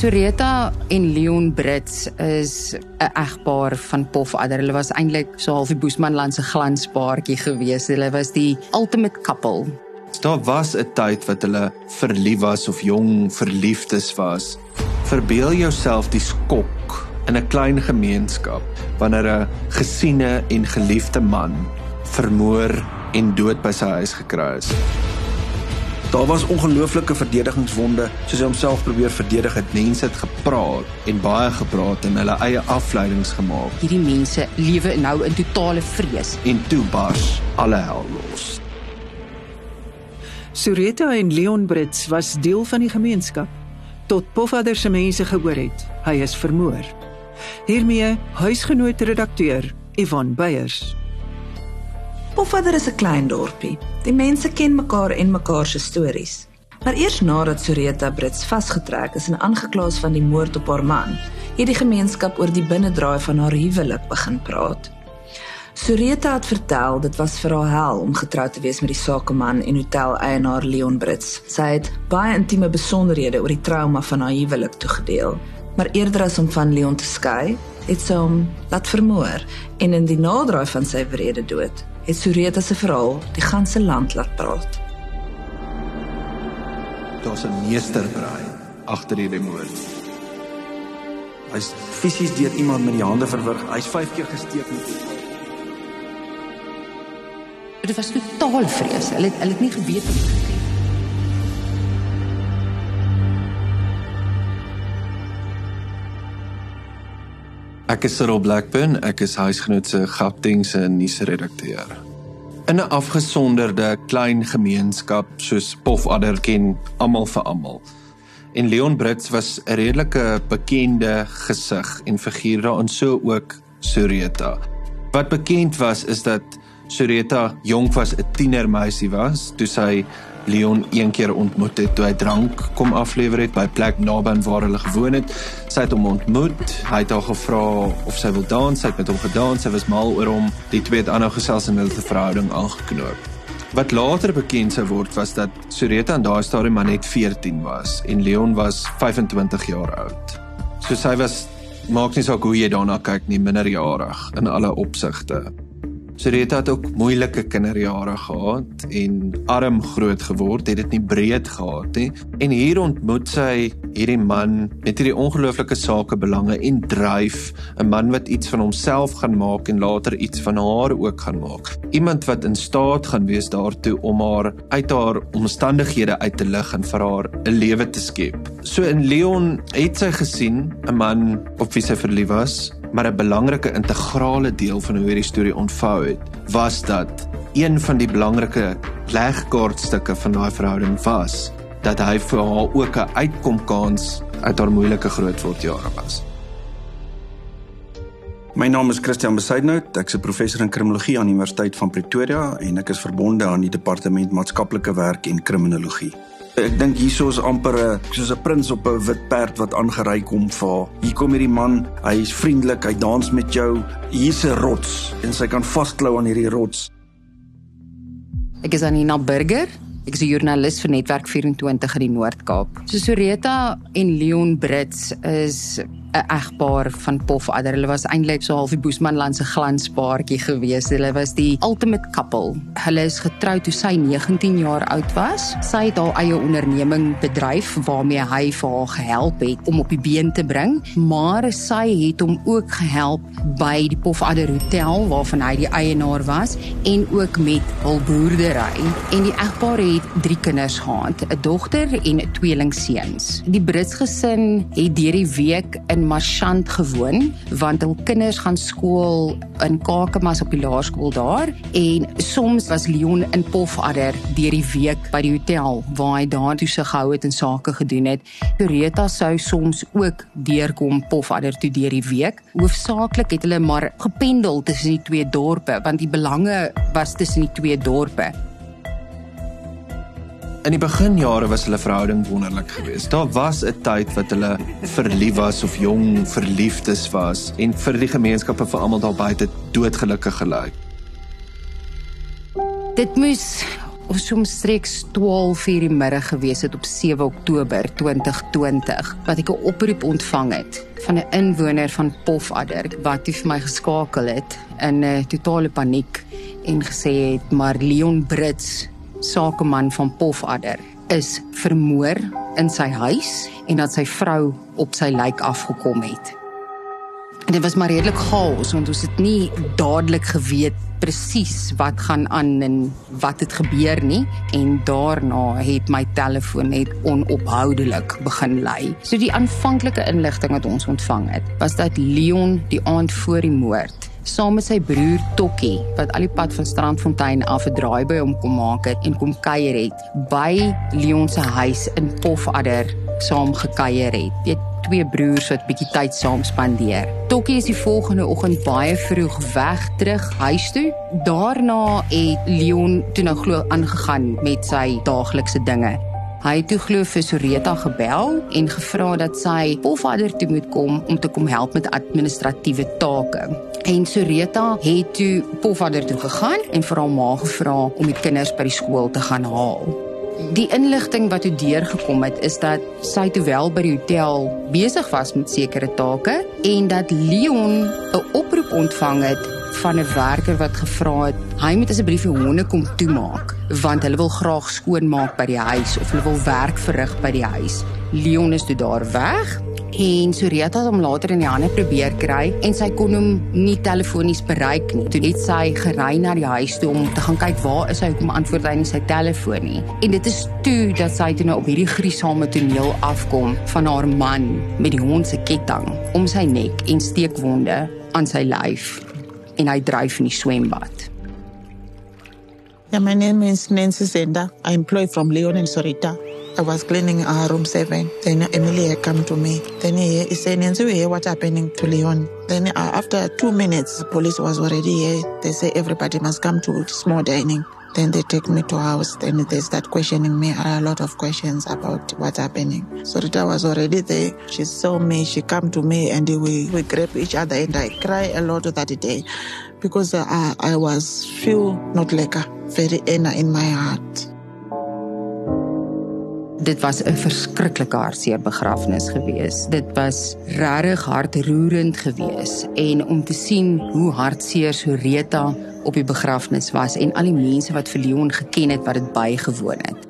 Soreta en Leon Brits is 'n egpaar van Pofadder. Hulle was eintlik so half die Boesmanland se glanspaartjie gewees. Hulle was die ultimate couple. Daar was 'n tyd wat hulle verlief was of jong verliefdes was. Verbeel jouself die skok in 'n klein gemeenskap wanneer 'n gesiene en geliefde man vermoor en dood by sy huis gekry is. Daar was ongelooflike verdedigingswonde, soos hy homself probeer verdedig het. Mense het gepraat en baie gepraat en hulle eie afleidings gemaak. Hierdie mense lewe nou in totale vrees. En toe bars alle hel los. Sureta en Leon Brits was deel van die gemeenskap tot Pofadder se mense gehoor het. Hy is vermoor. Hiermee huisgenoot redakteur Ivan Beyers. Pofadder is 'n klein dorpie. Die mense ken mekaar en mekaar se stories. Maar eers nadat Sureta Brits vasgetrek is en aangekla is van die moord op haar man, het die gemeenskap oor die binnedraai van haar huwelik begin praat. Sureta het vertel dit was vir haar hel om getroud te wees met die sakeman en hotel-eienaar Leon Brits. Sy het baie intieme besonderhede oor die trauma van haar huwelik toegedeel. Maar eerder as om van Leon te skei, het sy hom laat vermoor en in die naderdraai van sy wrede dood het Sureta se verhaal die ganse land laat praat. Daar's 'n meesterbrein agter hierdie moord. Hy's fisies deur iemand met die hande verwrig. Hy's 5 keer gesteek met Dit was totaal vrees. Hulle het hulle het nie geweet wat gebeur nie. Ek is Cyril Blackburn, ek is huisgenoot se Gauteng se nuusredakteur. In 'n afgesonderde klein gemeenskap soos Pofadder ken almal vir almal. En Leon Brits was 'n redelike bekende gesig en figuur daarin so ook Sureta. Wat bekend was is dat Sureta jonk was 'n tienermeisie was toe sy Leon een keer ontmoet het toe hy drank kom aflewer het by plek naby waar hulle gewoon het. Sy het hom ontmoet. Hy het haar gevra of sy wil dans. Sy het met hom gedans. Sy was mal oor hom. Die twee het aanhou gesels en hulle verhouding aangeknoop. Wat later bekend sou word was dat Sureta aan daai stadium maar net 14 was en Leon was 25 jaar oud. So sy was maak nie saak hoe jy daarna kyk nie, minderjarig in alle opsigte. Sureta het ook moeilike kinderjare gehad en arm groot geword, het dit nie breed gehad nie. En hier ontmoet sy hierdie man met hierdie ongelooflike sakebelange en dryf, 'n man wat iets van homself gaan maak en later iets van haar ook gaan maak. Iemand wat in staat gaan wees daartoe om haar uit haar omstandighede uit te lig en vir haar 'n lewe te skep. So in Leon het sy gesien 'n man op wie sy verlief was maar 'n belangrike integrale deel van hoe hierdie storie ontvou het, was dat een van die belangrike legkaartstukke van daai verhouding was dat hy vir haar ook 'n uitkomkans uit haar moeilike grootword jare was. My naam is Christian Besuidnout. Ek's 'n professor in kriminologie aan die Universiteit van Pretoria en ek is verbonde aan die departement maatskaplike werk en kriminologie. Ek dink hierso is amper 'n soos 'n prins op 'n wit perd wat aangery kom vir haar. Hier kom hierdie man, hy is vriendelik, hy dans met jou. Hier's 'n rots en sy kan vasklou aan hierdie rots. Ek is Anina Burger. Ek is 'n joernalis vir Netwerk 24 in die Noord-Kaap. So Soreta en Leon Brits is 'n egpaar van Pofadder. Hulle was eintlik so half die Boesmanland se glanspaartjie gewees. Hulle was die ultimate couple. Hulle is getroud toe sy 19 jaar oud was. Sy het haar eie onderneming bedryf waarmee hy vir haar gehelp het om op die been te bring, maar sy het hom ook gehelp by die Pofadder Hotel waarvan hy die eienaar was en ook met hul boerdery. En die egpaar het drie kinders gehad, 'n dogter en 'n tweelingseuns. Die Brits gesin het deur die week in Marchant gewoon want hul kinders gaan skool in Kakamas op die laerskool daar en soms was Leon in Pofadder deur die week by die hotel waar hy daar toesig gehou het en sake gedoen het. Doreta sou soms ook deurkom Pofadder toe deur die week. Hoofsaaklik het hulle maar gependel tussen die twee dorpe want die belange was tussen die twee dorpe. In die beginjare was hulle verhouding wonderlik geweest. Daar was 'n tyd wat hulle verlief was of jong verliefdes was en vir die gemeenskappe vir almal daar buite doodgelukkig gelyk. Dit moes ons omstreeks 12:00 die middag gewees het op 7 Oktober 2020 wat ek 'n oproep ontvang het van 'n inwoner van Pofadder wat vir my geskakel het in 'n totale paniek en gesê het maar Leon Brits, sakeman van Pofadder, is vermoor in sy huis en dat sy vrou op sy lijk afgekom het. En dit was maar redelik chaos want ons het nie dadelik geweet presies wat gaan aan en wat het gebeur nie en daarna het my telefoon net onophoudelik begin lui. So die aanvanklike inligting wat ons ontvang het, was dat Leon die aand voor die moord saam met sy broer Tokkie wat al die pad van Strandfontein af 'n draai by hom kom maak het en kom kuier het by Leon se huis in Pofadder saam gekuier het. Weet twee broers wat bietjie tyd saam spandeer. Tokkie is die volgende oggend baie vroeg weg terug huis toe. Daarna het Leon toe nou glo aangegaan met sy daaglikse dinge. Hy het toe glo vir Soreta gebel en gevra dat sy pofvader toe moet kom om te kom help met administratiewe take. En Soreta het toe pofvader toe gegaan en vir haar ma gevra om die kinders by die skool te gaan haal. Die inligting wat toe deurgekom het is dat sy toe wel by die hotel besig was met sekere take en dat Leon 'n oproep ontvang het van 'n werker wat gevra het hy moet asseblief die honde kom toemaak want hulle wil graag skoonmaak by die huis of hulle wil werk verrig by die huis. Leon is toe daar weg en Soreta het hom later in die hande probeer kry en sy kon hom nie telefonies bereik nie. Toe het sy gery na die huis toe om te gaan kyk waar is hy kom antwoord hy nie sy telefoon nie. En dit is toe dat sy toe nou op hierdie gruisame toneel afkom van haar man met die hond se ketting om sy nek en steekwonde aan sy lyf en hy dryf in die swembad. Yeah, my name is Nancy Zenda. I employ from Leon and Sorita. I was cleaning uh, room seven. Then Emily had come to me. Then he, he said, Nancy, we hear what's happening to Leon. Then uh, after two minutes, police was already here. They say everybody must come to small dining. Then they take me to house. Then they start questioning me a lot of questions about what's happening. Sorita was already there. She saw me. She come to me and we, we grab each other and I cry a lot that day because uh, I, was feel not like a very inner in my heart. Dit was 'n verskriklike hartseer begrafnis gewees. Dit was regtig hartroerend gewees en om te sien hoe hartseer Soreta op die begrafnis was en al die mense wat vir Leon geken het wat dit bygewoon het.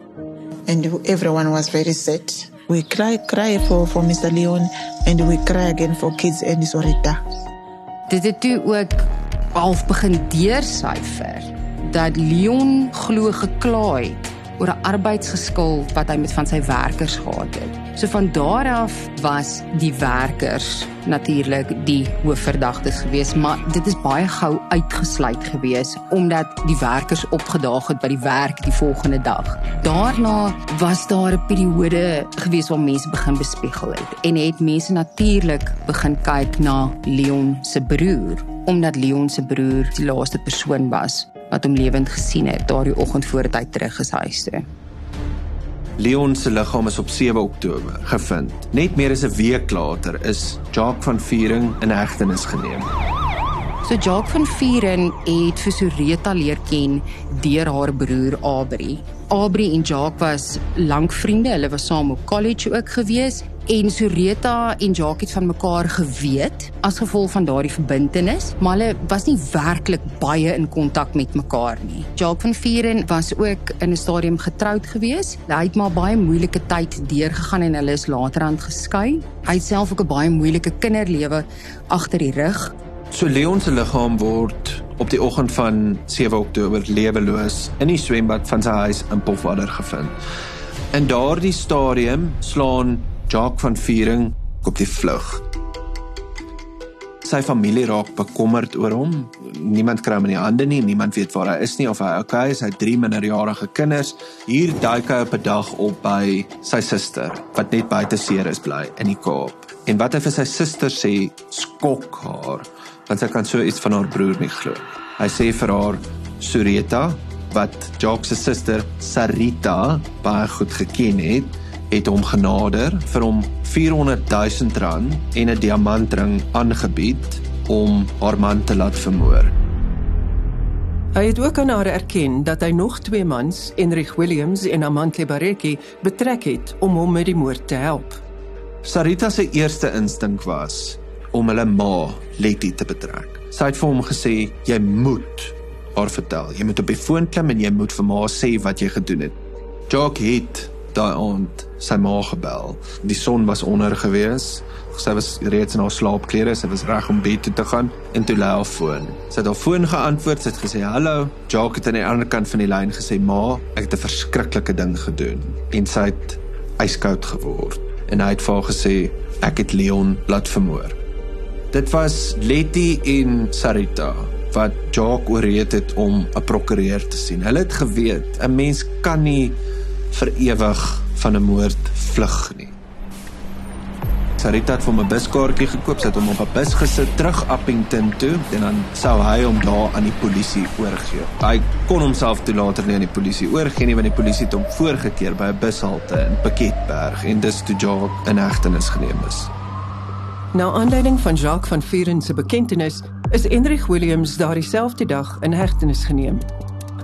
And everyone was very sad. We cry, cry for, for Mr. Leon and we cry again for kids and Sorita. Dit het toe ook half begin deursyfer dat Leon glo gekla het oor 'n arbeidsgeskil wat hy met van sy werkers gehad het. So van daar af was die werkers natuurlik die hoofverdagtes gewees, maar dit is baie gou uitgesluit gewees omdat die werkers opgedaag het by die werk die volgende dag. Daarna was daar 'n periode gewees waar mense begin bespiegel het en het mense natuurlik begin kyk na Leon se broer omdat Leon se broer die laaste persoon was wat hom lewend gesien het daardie oggend voordat hy terug is huis toe. Leon se liggaam is op 7 Oktober gevind. Net meer as 'n week later is Jacques van Viering in hegtenis geneem. So Jacques van Viering het vir Soreta leer ken deur haar broer Abri. Abri en Jacques was lank vriende. Hulle was saam op college ook gewees en Soreta en Jacques het van mekaar geweet as gevolg van daardie verbintenis, maar hulle was nie werklik baie in kontak met mekaar nie. Jacques van Vieren was ook in 'n stadium getroud gewees. Hy het maar baie moeilike tyd deurgegaan en hulle is later aan geskei. Hy het self ook 'n baie moeilike kinderlewe agter die rug. So Leon se liggaam word op die oggend van 7 Oktober leweloos in die swembad van sy huis in Pofadder gevind. In daardie stadium slaan Jacques van Viering op die vlug. Sy familie raak bekommerd oor hom. Niemand kry hom in die hande nie, niemand weet waar hy is nie of hy okay is. Hy het drie minderjarige kinders. Hier duik hy op 'n dag op by sy suster wat net buite seer is bly in die Kaap. En wat hy vir sy suster sê, skok haar, want sy kan so iets van haar broer nie glo. Hy sê vir haar, Sureta, wat Jacques se suster Sarita baie goed geken het, het hom genader vir hom 400 000 rand en 'n diamantring aangebied om haar man te laat vermoor. Hy het ook aan haar erken dat hy nog twee mans, Enrich Williams en Amantle Bareki, betrek het om hom met die moord te help. Sarita se eerste instink was om hulle ma, Letty, te betrek. Sy het vir hom gesê jy moet haar vertel. Jy moet op die foon klim en jy moet vir ma sê wat jy gedoen het. Jock het daai aand sy ma gebel. Die son was onder gewees. Sy was reeds in haar slaapklere, sy was reg om bed toe te gaan en toe lei haar foon. Sy het haar foon geantwoord, sy het gesê hallo. Jock het aan die ander kant van die lyn gesê ma, ek het 'n verskriklike ding gedoen en sy het yskoud geword en hy het vir haar gesê ek het Leon laat vermoor. Dit was Letty en Sarita wat Jock ooreed het om 'n prokureur te sien. Hulle het geweet 'n mens kan nie vir ewig van 'n moord vlug nie. Sarita het vir hom 'n buskaartjie gekoop, sy het hom op 'n bus gesit terug Appington toe en dan sou hy hom daar aan die polisie oorgee. Hy kon homself toe later nie aan die polisie oorgee nie want die polisie het hom voorgekeer by 'n bushalte in Piketberg en dis toe Jock in hegtenis geneem is. Na aanleiding van Jacques van Vuren se bekentenis is Enrich Williams daardie selfde dag in hegtenis geneem.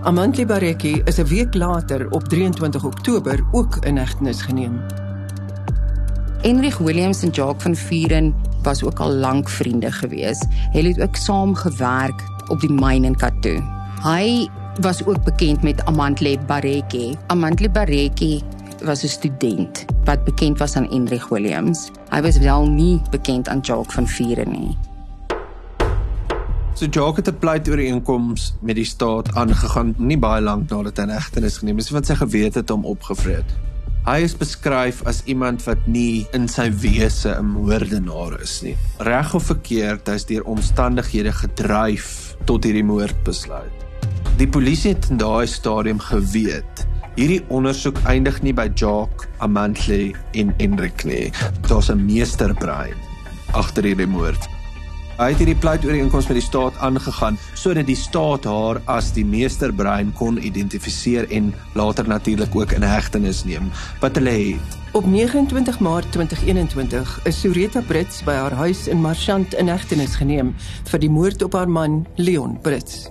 Amantle Bareki is 'n week later op 23 Oktober ook in hegtenis geneem. Enrich Williams en Jacques van Vuren was ook al lank vriende gewees. Hulle het ook saam gewerk op die myn in Katoo. Hy was ook bekend met Amantle Bareki. Amantle Bareki was 'n student wat bekend was aan Enrich Williams. Hy was wel nie bekend aan Jacques van Vuren nie. So Jock het 'n pleit ooreenkoms met die staat aangegaan nie baie lank nadat hy in hegtenis geneem is want sy gewete het hom opgevreet. Hy is beskryf as iemand wat nie in sy wese 'n moordenaar is nie. Reg of verkeerd, hy is deur omstandighede gedryf tot hierdie moordbesluit. Die polisie het in daai stadium geweet hierdie ondersoek eindig nie by Jock, Amantle en Enric nie. Daar's 'n meesterbrein agter hierdie moord. Hy het hierdie pleit ooreenkoms met die staat aangegaan sodat die staat haar as die meesterbrein kon identifiseer en later natuurlik ook in hegtenis neem. Wat hulle het. Op 29 Maart 2021 is Sureta Brits by haar huis in Marchant in hegtenis geneem vir die moord op haar man Leon Brits.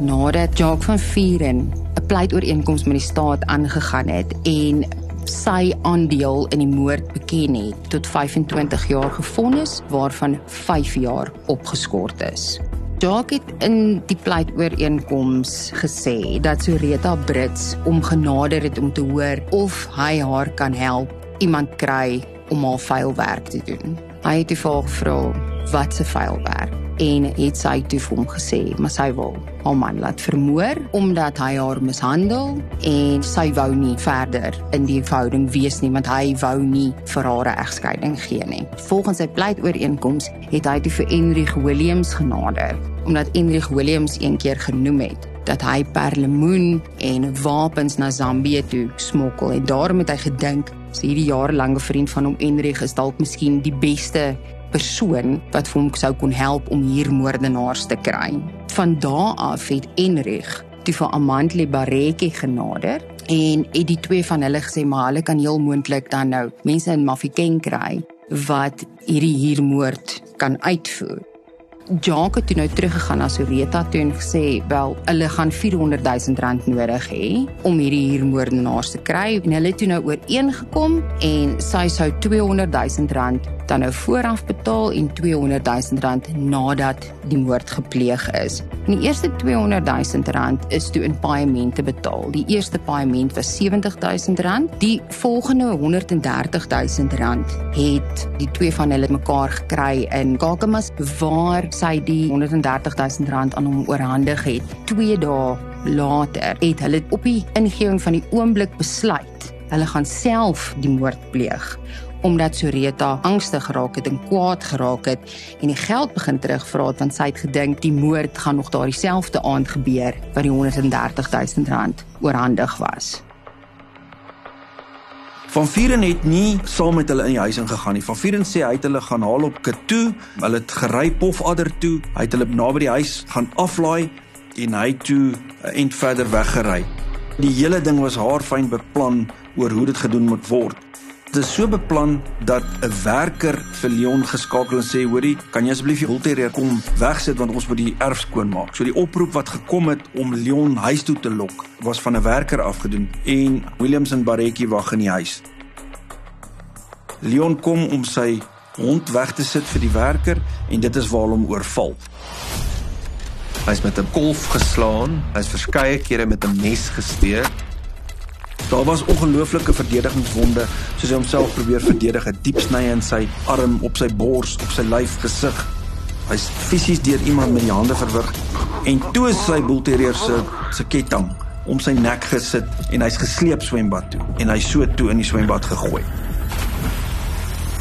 Nadat Jacques van Vuren 'n pleitooreenkoms met die staat aangegaan het en sy aandeel in die moord beken het tot 25 jaar gefonnis waarvan 5 jaar opgeskort is. Jacques het in die pleitooreenkoms gesê dat Sureta Brits om genader het om te hoor of hy haar kan help iemand kry om haar vuil werk te doen. Hy het die vraag gevra wat se vuil werk en het sy toe vir hom gesê maar sy wil haar man laat vermoor omdat hy haar mishandel en sy wou nie verder in die verhouding wees nie want hy wou nie vir haar 'n egskeiding gee nie. Volgens sy pleitooreenkoms het hy toe vir Enrich Williams genader omdat Enrich Williams een keer genoem het dat hy perlemoen en wapens na Zambië toe smokkel en daarom het hy gedink sy hierdie jarelange vriend van hom Enrich is dalk miskien die beste persoon wat vir hom sou kon help om hier moordenaars te kry. Van daardie af het Enrich die vir Amantle Bareki genader en het die twee van hulle gesê maar hulle kan heel moontlik dan nou mense in Mafeking kry wat hierdie huurmoord kan uitvoer. Jacques het toe nou teruggegaan na Soreta toe en gesê, "Wel, hulle gaan 400 000 rand nodig hê om hierdie huurmoordenaars te kry." En hulle het toe nou ooreengekom en sy sou 200 000 rand dan nou vooraf betaal en 200 000 rand nadat die moord gepleeg is. En die eerste 200 000 rand is toe in paemente betaal. Die eerste paement was 70 000 rand. Die volgende 130 000 rand het die twee van hulle mekaar gekry in Kakamas waar sy die 130 000 rand aan hom oorhandig het. 2 dae later het hulle op die ingewing van die oomblik besluit hulle gaan self die moord pleeg omdat Soreta angstig geraak het en kwaad geraak het en die geld begin terugvra het want sy het gedink die moord gaan nog daardie selfde aand gebeur wat die 130 000 rand oorhandig was. Van Vuren het nie saam met hulle in die huis ingegaan nie. Van Vuren sê hy het hulle gaan haal op Katoe. Hulle het gery Pofadder toe. Hy het hulle naby die huis gaan aflaai en hy toe 'n ent verder weggery. Die hele ding was haar fyn beplan oor hoe dit gedoen moet word. Dit is so beplan dat 'n werker vir Leon geskakel en sê: "Hoorie, kan jy asseblief die bulterrier kom wegsit want ons moet die erf skoon maak." So die oproep wat gekom het om Leon huis toe te lok, was van 'n werker afgedoen en Williams en Baretjie wag in die huis. Leon kom om sy hond weg te sit vir die werker en dit is waar hom oorval. Hy's met 'n kolf geslaan, hy's verskeie kere met 'n mes gesteek Daar was ongelooflike verdedigingswonde, soos hy homself probeer verdedig, 'n diep snye in sy arm, op sy bors, op sy lyf, gesig. Hy's fisies deur iemand met die hande verwrig en toe is sy boelterrier se se ketting om sy nek gesit en hy's gesleep swembad toe en hy's so toe in die swembad gegooi.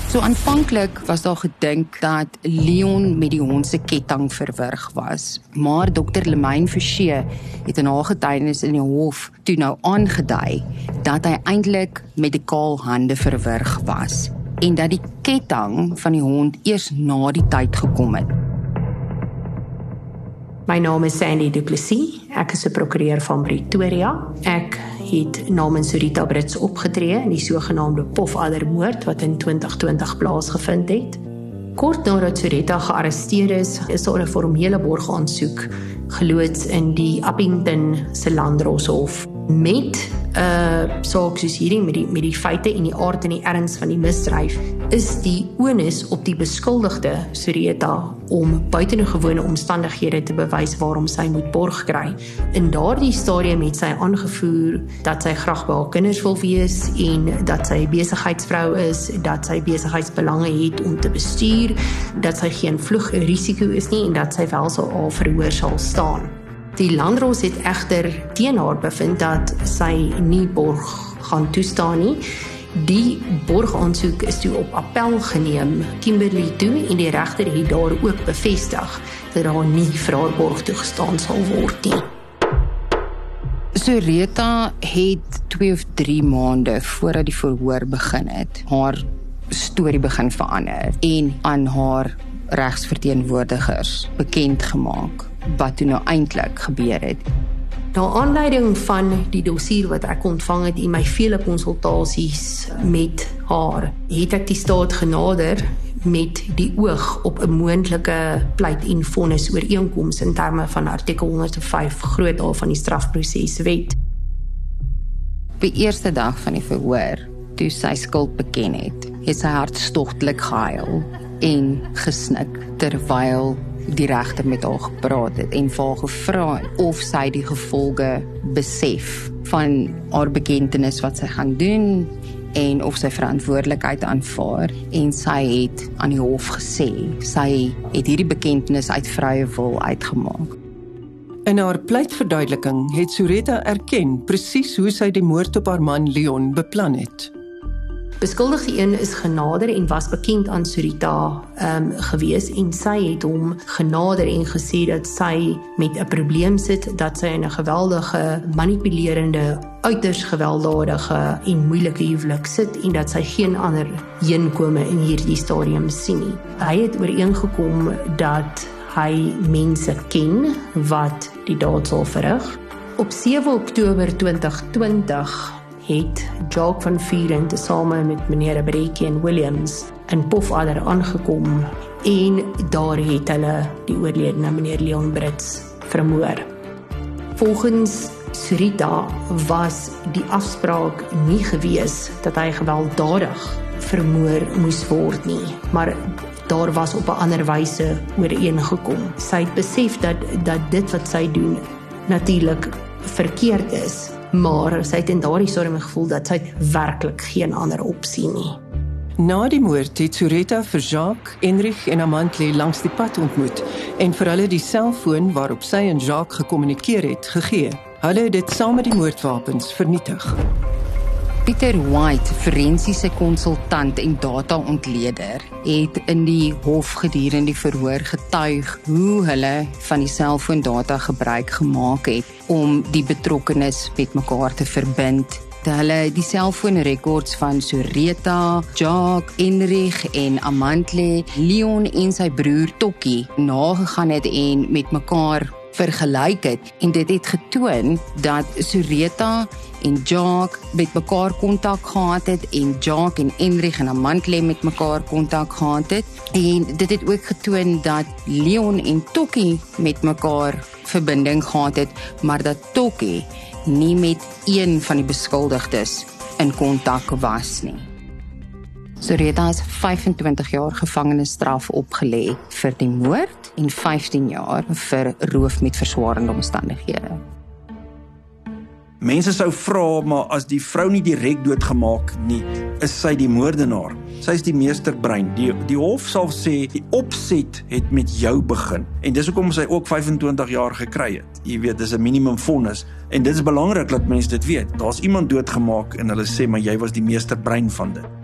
So aanvanklik was daar gedink dat Leon met die hond se ketting verwrig was, maar dokter Lemain Forsie het in haar getuienis in die hof toe nou aangedui dat hy eintlik met die kaal hande verwrig was en dat die ketting van die hond eers na die tyd gekom het. My naam is Sandy Du Plessis. Ek is 'n prokureur van Pretoria. Ek het namens Rita Brits opgetree in die sogenaamde Pofaddermoord wat in 2020 plaasgevind het. Kort nadat Rita gearresteer is, is daar 'n formele borgaansoek geloods in die Appington se Landdroshof met uh, saak soos hierdie met die met die feite en die aard en die erns van die misdryf is die onus op die beskuldigde Sureta om buitengewone omstandighede te bewys waarom sy moet borg kry. In daardie stadium het sy aangevoer dat sy graag by haar kinders wil wees en dat sy besigheidsvrou is, dat sy besigheidsbelange het om te bestuur, dat sy geen vlugrisiko is nie en dat sy wel sou al verhoor sal staan. Die landros het egter teen haar bevind dat sy nie borg gaan toestaan nie. Die borgaansoek is toe op appel geneem Kimberley toe en die regter het daar ook bevestig dat daar nie vir haar borg toegestaan sal word nie. Soreta het 2 of 3 maande voordat die verhoor begin het, haar storie begin verander en aan haar regsverteenwoordigers bekend gemaak wat toe nou eintlik gebeur het. Na aanleiding van die dossier wat ek ontvang het in my vele konsultasies met haar, het ek die staat genader met die oog op 'n moontlike pleit en vonnis ooreenkoms in terme van artikel 105 groot A van die strafproseswet. Op die eerste dag van die verhoor, toe sy skuld beken het, het sy hartstogtelik gehuil en gesnik terwyl die regter met haar gepraat het en vir haar gevra of sy die gevolge besef van haar bekendtenis wat sy gaan doen en of sy verantwoordelikheid aanvaar en sy het aan die hof gesê sy het hierdie bekendtenis uit vrye wil uitgemaak. In haar pleitverduideliking het Sureta erken presies hoe sy die moord op haar man Leon beplan het. Beskuldigde een is genader en was bekend aan Surita ehm um, gewees en sy het hom genader en gesê dat sy met 'n probleem sit dat sy in 'n geweldige manipulerende uiters gewelddadige en moeilike huwelik sit en dat sy geen ander heenkome in hierdie stadium sien nie. Hy het ooreengekom dat hy mense ken wat die daad sal verrig. Op 7 Oktober 2020 het Jock van Vieren tesame met meneer Breekie en Williams in Pofadder aangekom en daar het hulle die oorledene meneer Leon Brits vermoor. Volgens Surita was die afspraak nie gewees dat hy gewelddadig vermoor moes word nie, maar daar was op 'n ander wyse ooreengekom. Sy het besef dat dat dit wat sy doen natuurlik verkeerd is maar sy het in daardie stadium gevoel dat sy werklik geen ander opsie nie. Na die moord het Sureta vir Jacques, Enrich en Amantli langs die pad ontmoet en vir hulle die selfoon waarop sy en Jacques gekommunikeer het gegee. Hulle het dit saam met die moordwapens vernietig. Pieter White, forensiese konsultant en data-ontleder, het in die hof gedurende die verhoor getuig hoe hulle van die selfoondata gebruik gemaak het om die betrokkenes met mekaar te verbind. Hulle die selfoonrekords van Soreta, Jacques, Enrich en Amantle, Leon en sy broer Tokkie nagegaan het en met mekaar vergelyk het en dit het getoon dat Sureta en Jacques met mekaar kontak gehad het en Jacques en Enrich en Amantle met mekaar kontak gehad het en dit het ook getoon dat Leon en Tokkie met mekaar verbinding gehad het maar dat Tokkie nie met een van die beskuldigdes in kontak was nie. Soreta is 25 jaar gevangenisstraf opgelê vir die moord en 15 jaar vir roof met verswaarende omstandighede. Mense sou vra maar as die vrou nie direk doodgemaak nie, is sy die moordenaar. Sy is die meesterbrein. Die die hof sal sê die opset het met jou begin en dis hoekom sy ook 25 jaar gekry het. Jy weet, dis 'n minimum vonnis en dit is belangrik dat mense dit weet. Daar's iemand doodgemaak en hulle sê maar jy was die meesterbrein van dit.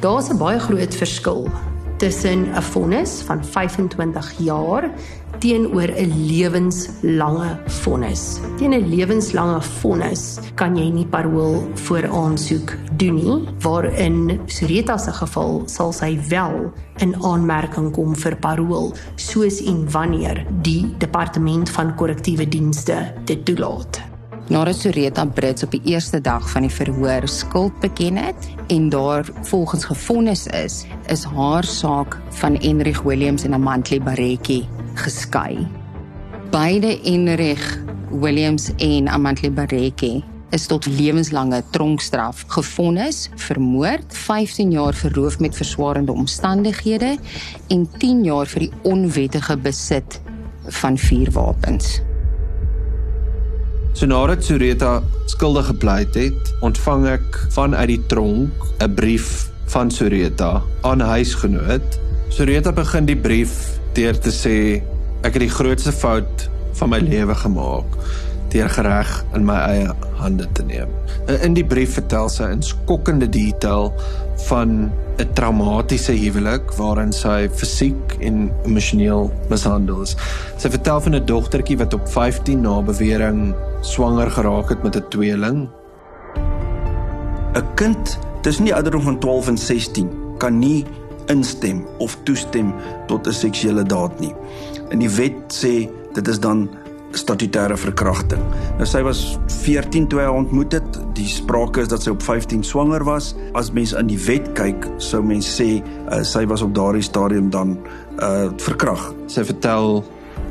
Daar's 'n baie groot verskil tussen 'n vonnis van 25 jaar teenoor 'n lewenslange vonnis. Teen 'n lewenslange vonnis kan jy nie parol voor aansoek doen nie, waarin Sureta se geval sal sy wel in aanmerking kom vir parol, soos en wanneer die departement van korrektiewe dienste dit toelaat. Nadat Soreta Brits op die eerste dag van die verhoor skuld beken het en daar volgens gefonnis is, is haar saak van Enrich Williams en Amantli Bareki geskei. Beide Enrich Williams en Amantli Bareki is tot lewenslange tronkstraf gefonnis vir moord, 15 jaar vir roof met verswaarende omstandighede en 10 jaar vir die onwettige besit van vuurwapens. So nadat Sureta skuldig gepleit het, ontvang ek vanuit die tronk 'n brief van Sureta aan huisgenoot. Sureta begin die brief deur te sê ek het die grootste fout van my lewe gemaak deur gereg in my eie hande te neem. In die brief vertel sy in skokkende detail van 'n traumatiese huwelik waarin sy fisiek en emosioneel mishandel is. Sy vertel van 'n dogtertjie wat op 15 na bewering swanger geraak het met 'n tweeling. 'n Kind tussen die ouderdom van 12 en 16 kan nie instem of toestem tot 'n seksuele daad nie. In die wet sê dit is dan statutêre verkrachting. Nou sy was 14 toe hy ontmoet het. Die sprake is dat sy op 15 swanger was. As mens in die wet kyk, sou mens sê uh, sy was op daardie stadium dan uh verkrag. Sy vertel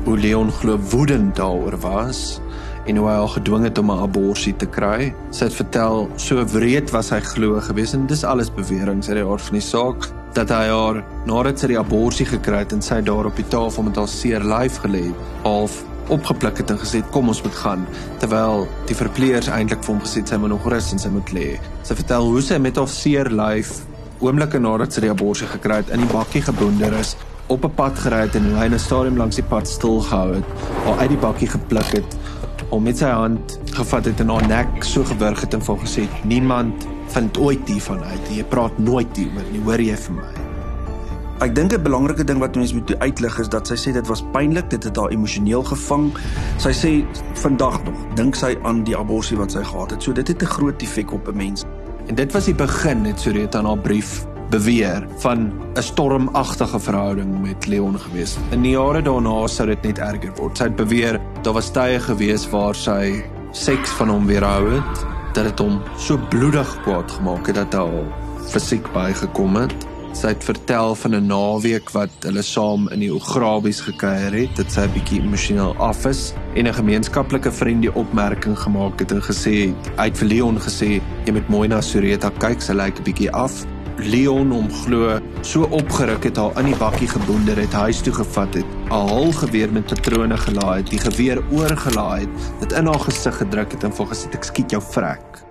hoe Leon glo woedend daaroor was en hoe hy al gedwing het om 'n abortus te kry. Sy het vertel so wreed was hy glo gewees en dis alles beweringe uit die aard van die saak dat hy haar nadat sy die abortus gekry het en sy daar op die tafel met haar seer lyf gelê het, half opgepluk het en gesê kom ons moet gaan terwyl die verpleegers eintlik vir hom gesê sy moet nog rus en sy moet lê. Sy vertel hoe sy met haar seer lyf oomblikke nadat sy die abortus gekry het in die bakkie geboonder is op 'n pad gery het en hy in 'n stadium langs die pad stil gehou het, al uit die bakkie gepluk het om met sy hand gevat het en haar nek so gewurg het en vir gesê niemand vind ooit hiervan uit jy praat nooit hieroor nie hoor jy vir my Ek dink 'n belangrike ding wat mense moet uitlig is dat sy sê dit was pynlik, dit het haar emosioneel gevang. Sy sê vandag nog dink sy aan die abortus wat sy gehad het. So dit het 'n groot effek op 'n mens. En dit was die begin net so reeds aan haar brief beweer van 'n stormagtige verhouding met Leon gewees. In die jare daarna sou dit net erger word. Sy het beweer daar was tye gewees waar sy seks van hom weerhou het, dat dit hom so bloedig kwaad gemaak het dat hy fisiek bygekom het. Sy het vertel van 'n naweek wat hulle saam in die Ograbies gekuier het, dit sy 'n bietjie emosioneel af is en 'n gemeenskaplike vriend die opmerking gemaak het en gesê het, het vir Leon gesê jy moet mooi na Sureta kyk, sy lyk 'n bietjie af. Leon hom glo so opgeruk het haar in die bakkie geboender het, huis toe gevat het, 'n hul geweer met patrone gelaai het, die geweer oorgelaai het, dit in haar gesig gedruk het en vir gesê ek skiet jou vrek.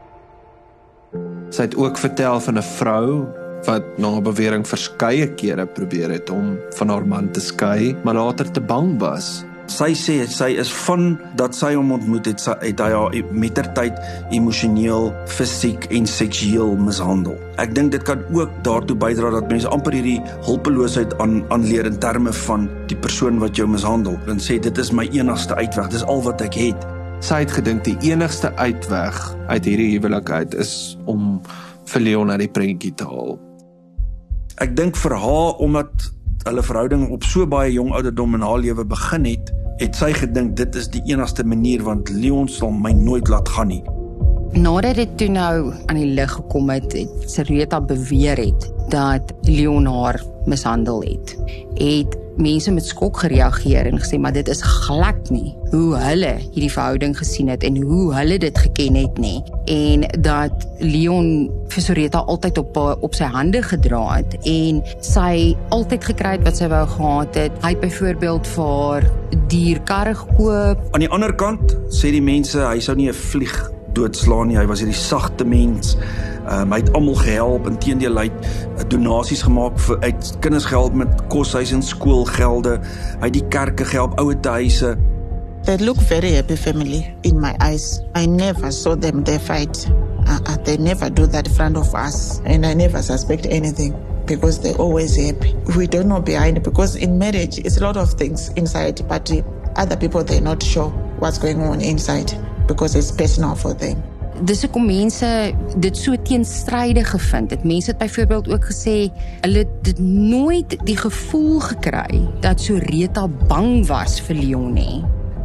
Sy het ook vertel van 'n vrou wat na bewering verskeie kere probeer het om van haar man te skei, maar later te bang was. Sy sê sy is van dat sy hom ontmoet het, sy het hy haar mettertyd emosioneel, fisiek en seksueel mishandel. Ek dink dit kan ook daartoe bydra dat mense amper hierdie hulpeloosheid aan aanleer in terme van die persoon wat jou mishandel en sê dit is my enigste uitweg, dis al wat ek het. Sy het gedink die enigste uitweg uit hierdie huwelik uit is om vir Leon uit die prentjie te haal. Ek dink vir haar omdat hulle verhouding op so baie jong ouderdom in haar lewe begin het, het sy gedink dit is die enigste manier want Leon sal my nooit laat gaan nie. Nadat dit toe nou aan die lig gekom het, het Sereta beweer het dat Leon haar mishandel het. Het mense met skok gereageer en gesê maar dit is glad nie hoe hulle hierdie verhouding gesien het en hoe hulle dit geken het nie en dat Leon vir Soreta altyd op op sy hande gedra het en sy altyd gekry het wat sy wou gehad het hy het byvoorbeeld vir dierkarre gekoop aan die ander kant sê die mense hy sou nie 'n vlieg doodslaan nie hy was hierdie sagte mens Um, hy het almal gehelp. Inteendeel hy het uh, donasies gemaak vir uit kinders gehelp met koshuis en skoolgelde. Hy het die kerke gehelp, ouer huise. They look very happy family in my eyes. I never saw them they fight. Uh, uh, they never do that in front of us and I never suspect anything because they're always happy. We don't know behind because in marriage it's a lot of things inside but other people they're not sure what's going on inside because it's personal for them. dis hoekom mense dit so teenstrydig gevind het. Mense het byvoorbeeld ook gesê hulle het nooit die gevoel gekry dat Soreta bang was vir Leon nie.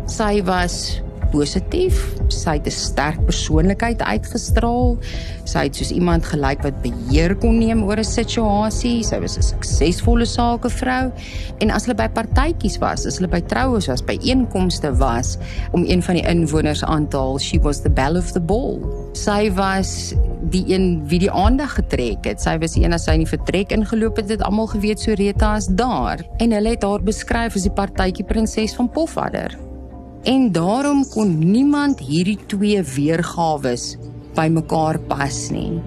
Sy was positief. Sy het 'n sterk persoonlikheid uitgestraal. Sy het soos iemand gelyk wat beheer kon neem oor 'n situasie. Sy was 'n suksesvolle sakevrou. En as hulle by partytjies was, as hulle by troues was, by einkomste was, om een van die inwoners aan te haal, she was the belle of the ball. Sy was die een wie die aandag getrek het. Sy was die een as sy in die vertrek ingeloop het, het almal geweet Soreta is daar. En hulle het haar beskryf as die partytjie prinses van Pofadder en daarom kon niemand hierdie twee weergawe bymekaar pas nie.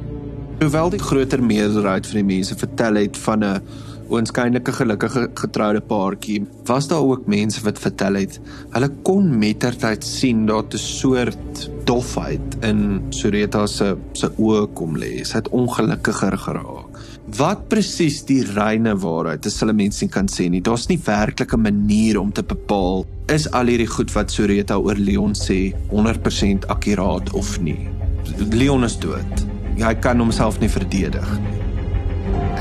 Hoewel die groter meerderheid van die mense vertel het van 'n oënskynlike gelukkige getroude paartjie, was daar ook mense wat vertel het hulle kon mettertyd sien dat 'n soort dofheid in Soreta se se oë kom lê. Sy het ongelukkiger geraak. Wat presies die reine waarheid is, hulle mense nie kan sê nie. Daar's nie werklike manier om te bepaal is al hierdie goed wat Soreta oor Leon sê 100% akkuraat of nie. Leon is dood. Hy kan homself nie verdedig nie.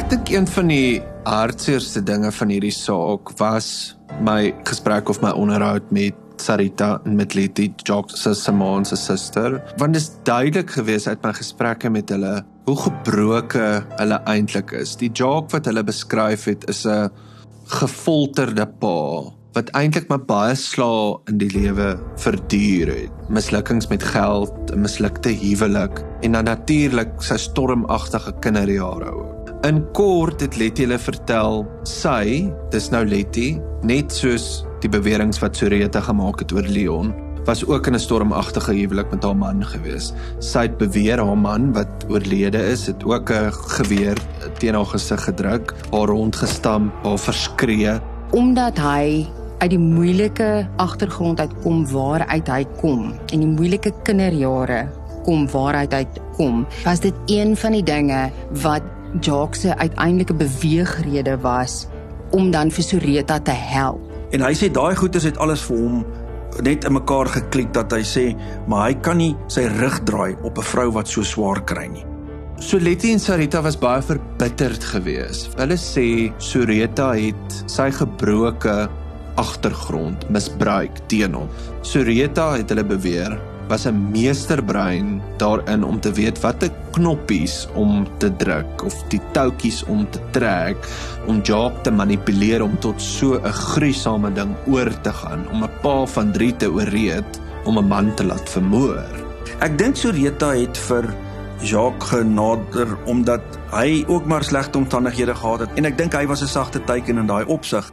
Ek dink een van die hartseerste dinge van hierdie saak was my gesprek of my onderhoud met Sarita en met Letty Jock se Simon se suster. Want dit is duidelik gewees uit my gesprekke met hulle hoe gebroke hulle eintlik is. Die Jock wat hulle beskryf het is 'n gefolterde pa wat eintlik maar baie slaa in die lewe verduur het. Mislukkings met geld, 'n mislukte huwelik en dan natuurlik sy stormagtige kinderjare ook. In kort het Letty hulle vertel, sy, dis nou Letty, net soos die beweringe wat Soreta gemaak het oor Leon, was ook in 'n stormagtige huwelik met haar man gewees. Sy het beweer haar man wat oorlede is, het ook 'n geweer teen haar gesig gedruk, haar rondgestamp, haar verskree omdat hy uit die moeilike agtergrond uitkom waaruit hy kom en die moeilike kinderjare kom waaruit hy kom was dit een van die dinge wat Jacques se uiteindelike beweegrede was om dan vir Soreta te help en hy sê daai goeie het alles vir hom net in mekaar geklik dat hy sê maar hy kan nie sy rug draai op 'n vrou wat so swaar kry nie So Letty en Sarita was baie verbitterd geweest. Hulle sê Soreta het sy gebroke agtergrond misbruik teen hom. Soreta het hulle beweer was 'n meesterbrein daarin om te weet watter knoppies om te druk of die toutjies om te trek om Jock te manipuleer om tot so 'n gruisame ding oor te gaan om 'n pa van 3 te ooreed om 'n man te laat vermoor. Ek dink Soreta het vir Jacques genader omdat hy ook maar slegte omstandighede gehad het en ek dink hy was 'n sagte teken in daai opsig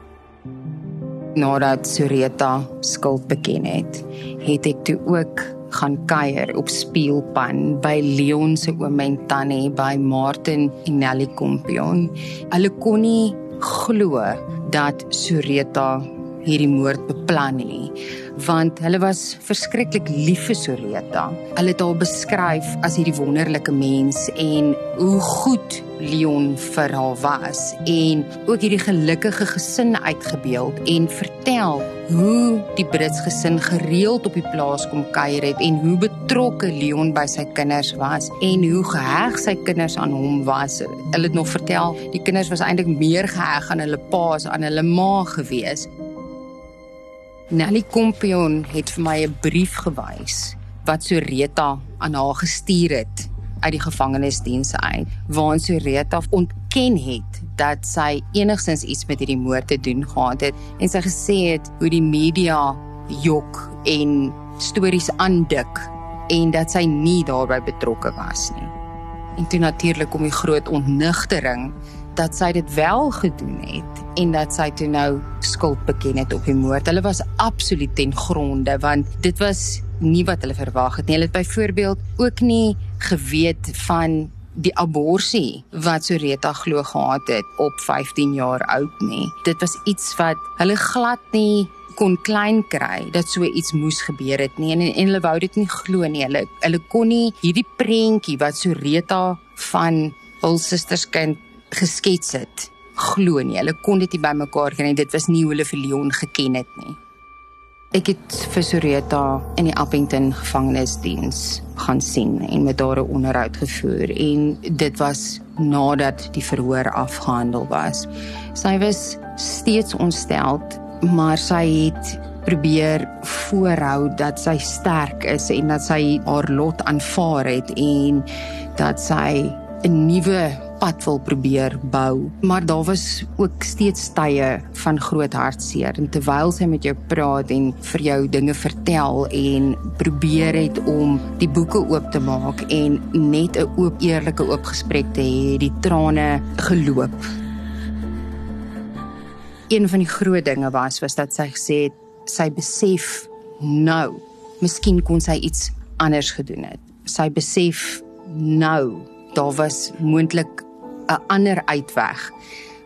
nadat Soreta skuld beken het, het ek toe ook gaan kuier op Spielpan by Leon se oom en tannie by Martin en Nelly Kompion. Hulle kon nie glo dat Soreta hierdie moord beplan nie want hulle was verskriklik lief vir Soreta. Hulle het haar beskryf as hierdie wonderlike mens en hoe goed Leon vir haar was en ook hierdie gelukkige gesin uitgebeeld en vertel hoe die Brits gesin gereeld op die plaas kom kuier het en hoe betrokke Leon by sy kinders was en hoe geheg sy kinders aan hom was. Hulle het nog vertel die kinders was eintlik meer geheg aan hulle pa as aan hulle ma gewees. Nelly Kompion het vir my 'n brief gewys wat Soreta aan haar gestuur het uit die gevangenisdiens uit waarin Soreta ontken het dat sy enigsins iets met hierdie moord te doen gehad het en sy gesê het hoe die media jok en stories aandik en dat sy nie daarbey betrokke was nie. En toe natuurlik om die groot ontnigtering dat sy dit wel gedoen het en dat sy toe nou skuld beken het op die moord. Hulle was absoluut ten gronde want dit was nie wat hulle verwag het nie. Hulle het byvoorbeeld ook nie geweet van die abortus wat Soreta glo gehad het op 15 jaar oud nie. Dit was iets wat hulle glad nie kon klein kry dat so iets moes gebeur het nie en, en hulle wou dit nie glo nie. Hulle hulle kon nie hierdie prentjie wat Soreta van hul susters kind geskets het glo nie. Hulle kon dit nie bymekaar kry nie. Dit was nie hoe hulle vir Leon geken het nie. Ek het vir Soreta in die Appington gevangenisdiens gaan sien en met haar 'n onderhoud gevoer en dit was nadat die verhoor afgehandel was. Sy was steeds ontsteld, maar sy het probeer voorhou dat sy sterk is en dat sy haar lot aanvaar het en dat sy 'n nuwe pad wil probeer bou, maar daar was ook steeds tye van groot hartseer en terwyl sy met jou praat en vir jou dinge vertel en probeer het om die boeke oop te maak en net 'n oop eerlike oop gesprek te hê, die trane geloop. Een van die groot dinge was was dat sy gesê het sy besef nou, miskien kon sy iets anders gedoen het. Sy besef nou daar was moontlik 'n ander uitweg.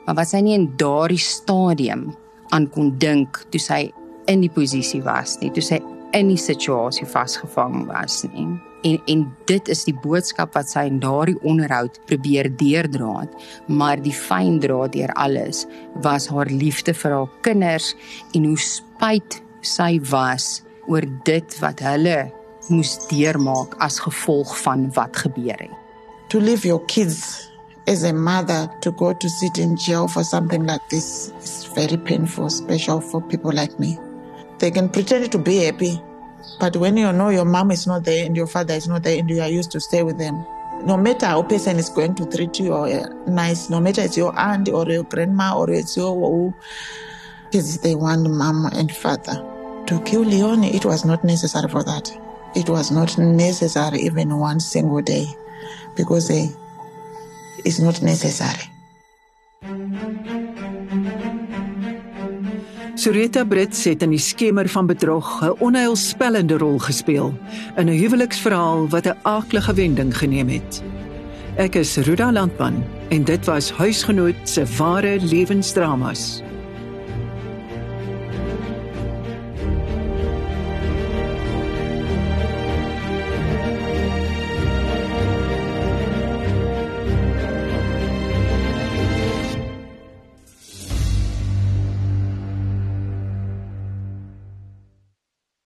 Maar wat sy nie in daardie stadium aan kon dink toe sy in die posisie was nie, toe sy in die situasie vasgevang was nie. En en dit is die boodskap wat sy in daardie onderhoud probeer deurdra het, maar die fyn draad deur alles was haar liefde vir haar kinders en hoe spyt sy was oor dit wat hulle moes deurmaak as gevolg van wat gebeur het. To leave your kids as a mother to go to sit in jail for something like this is very painful, special for people like me. They can pretend to be happy, but when you know your mom is not there and your father is not there and you are used to stay with them, no matter how person is going to treat you or uh, nice, no matter it's your aunt or your grandma or it's your who, they want mom and father. To kill Leon, it was not necessary for that. It was not necessary even one single day because they is not necessary. Sureta Brits het in die skemer van bedrog 'n onheilspellende rol gespeel in 'n huweliksverhaal wat 'n aaklige wending geneem het. Ek is Ruda Landman en dit was huisgenoot se ware lewensdramas.